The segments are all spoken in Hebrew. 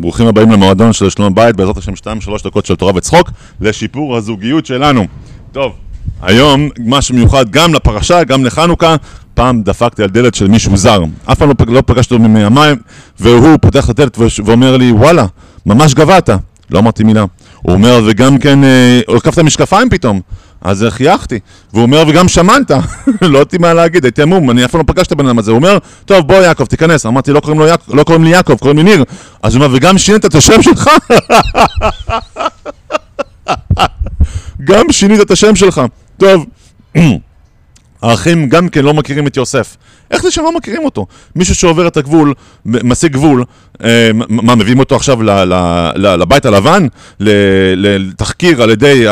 ברוכים הבאים למועדון של שלום בית, בעזרת השם 2-3 דקות של תורה וצחוק, לשיפור הזוגיות שלנו. טוב, היום משהו מיוחד גם לפרשה, גם לחנוכה. פעם דפקתי על דלת של מישהו זר, אף פעם לא, לא פגשתי אותו מימיים, והוא פותח את הדלת ואומר לי, וואלה, ממש גבהת. לא אמרתי מילה. הוא אומר, וגם כן, אה, הרכבת משקפיים פתאום. אז חייכתי. והוא אומר, וגם שמנת. לא יודעתי מה להגיד, הייתי עמום, אני אף פעם לא פגשתי הבן אדם הזה. הוא אומר, טוב, בוא יעקב, תיכנס. אמרתי, לא קוראים, יעק... לא קוראים לי יעקב, קוראים לי ניר. אז הוא אומר, וגם שינית את השם שלך? גם שינית את השם שלך. טוב. האחים גם כן לא מכירים את יוסף. איך זה שהם לא מכירים אותו? מישהו שעובר את הגבול, משיג גבול, אה, מה, מביאים אותו עכשיו ל, ל, ל, לבית הלבן? לתחקיר על ידי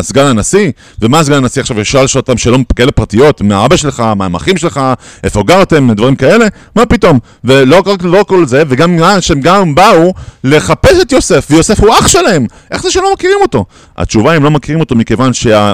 סגן הנשיא? ומה סגן הנשיא עכשיו ישאל אותם שאלות כאלה פרטיות? מה אבא שלך? מה עם אחים שלך? איפה גרתם? דברים כאלה? מה פתאום? ולא רק לא כל זה, וגם שהם גם באו לחפש את יוסף, ויוסף הוא אח שלהם. איך זה שהם לא מכירים אותו? התשובה הם לא מכירים אותו מכיוון שה...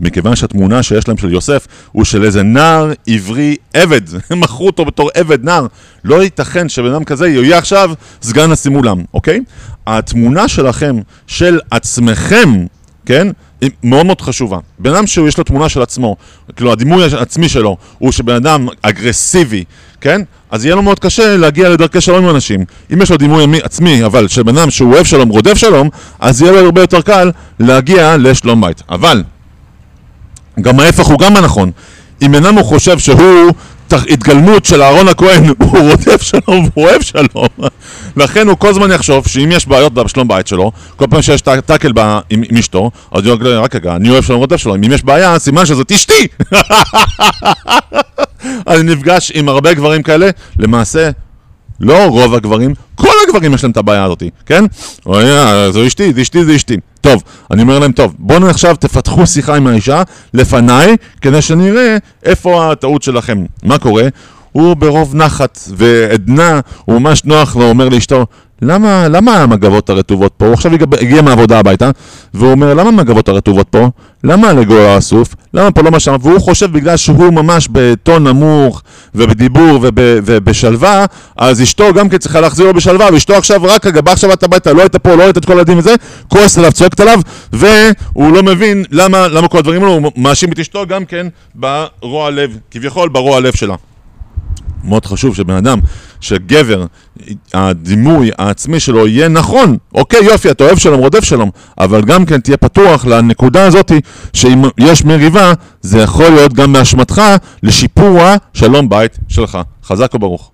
מכיוון שהתמונה שיש להם של יוסף הוא של איזה נער עברי עבד, הם מכרו אותו בתור עבד נער. לא ייתכן שבן אדם כזה יהיה עכשיו סגן נשיא מולם, אוקיי? התמונה שלכם, של עצמכם, כן? היא מאוד מאוד חשובה. בן אדם שיש לו תמונה של עצמו, כאילו הדימוי העצמי שלו הוא שבן אדם אגרסיבי, כן? אז יהיה לו מאוד קשה להגיע לדרכי שלום עם אנשים. אם יש לו דימוי עצמי, אבל של בן אדם שהוא אוהב שלום, רודף שלום, אז יהיה לו הרבה יותר קל להגיע לשלום בית. אבל גם ההפך הוא גם הנכון. אם אינם הוא חושב שהוא התגלמות של אהרון הכהן, הוא רודף שלום והוא אוהב שלום. לכן הוא כל הזמן יחשוב שאם יש בעיות בשלום בית שלו, כל פעם שיש טאקל עם, אשתו, אז הוא יגיד, רק רגע, אני אוהב שלום רודף שלום. אם יש בעיה, סימן שזאת אשתי! אני נפגש עם הרבה גברים כאלה, למעשה, לא רוב הגברים, כל הגברים יש להם את הבעיה הזאת, כן? זו אשתי, זה אשתי, זה אשתי. טוב, אני אומר להם, טוב, בואו עכשיו תפתחו שיחה עם האישה לפניי, כדי שנראה איפה הטעות שלכם. מה קורה? הוא ברוב נחת ועדנה, הוא ממש נוח לו, אומר לאשתו, למה, למה המגבות הרטובות פה? הוא עכשיו הגיע מהעבודה הביתה, והוא אומר, למה המגבות הרטובות פה? למה הלגו אסוף? למה פה לא מה שם? והוא חושב בגלל שהוא ממש בטון נמוך, ובדיבור וב, ובשלווה, אז אשתו גם כן צריכה להחזיר לו בשלווה, ואשתו עכשיו רק בא עכשיו הביתה, לא היית פה, לא היית את כל הילדים וזה, כועס עליו, צועקת עליו, והוא לא מבין למה, למה כל הדברים האלו, הוא מאשים את אשתו גם כן ברוע לב, כביכול ברוע לב שלה. מאוד חשוב שבן אדם, שגבר, הדימוי העצמי שלו יהיה נכון. אוקיי, יופי, אתה אוהב שלום, רודף שלום, אבל גם כן תהיה פתוח לנקודה הזאתי, שאם יש מריבה, זה יכול להיות גם באשמתך לשיפור השלום בית שלך. חזק וברוך.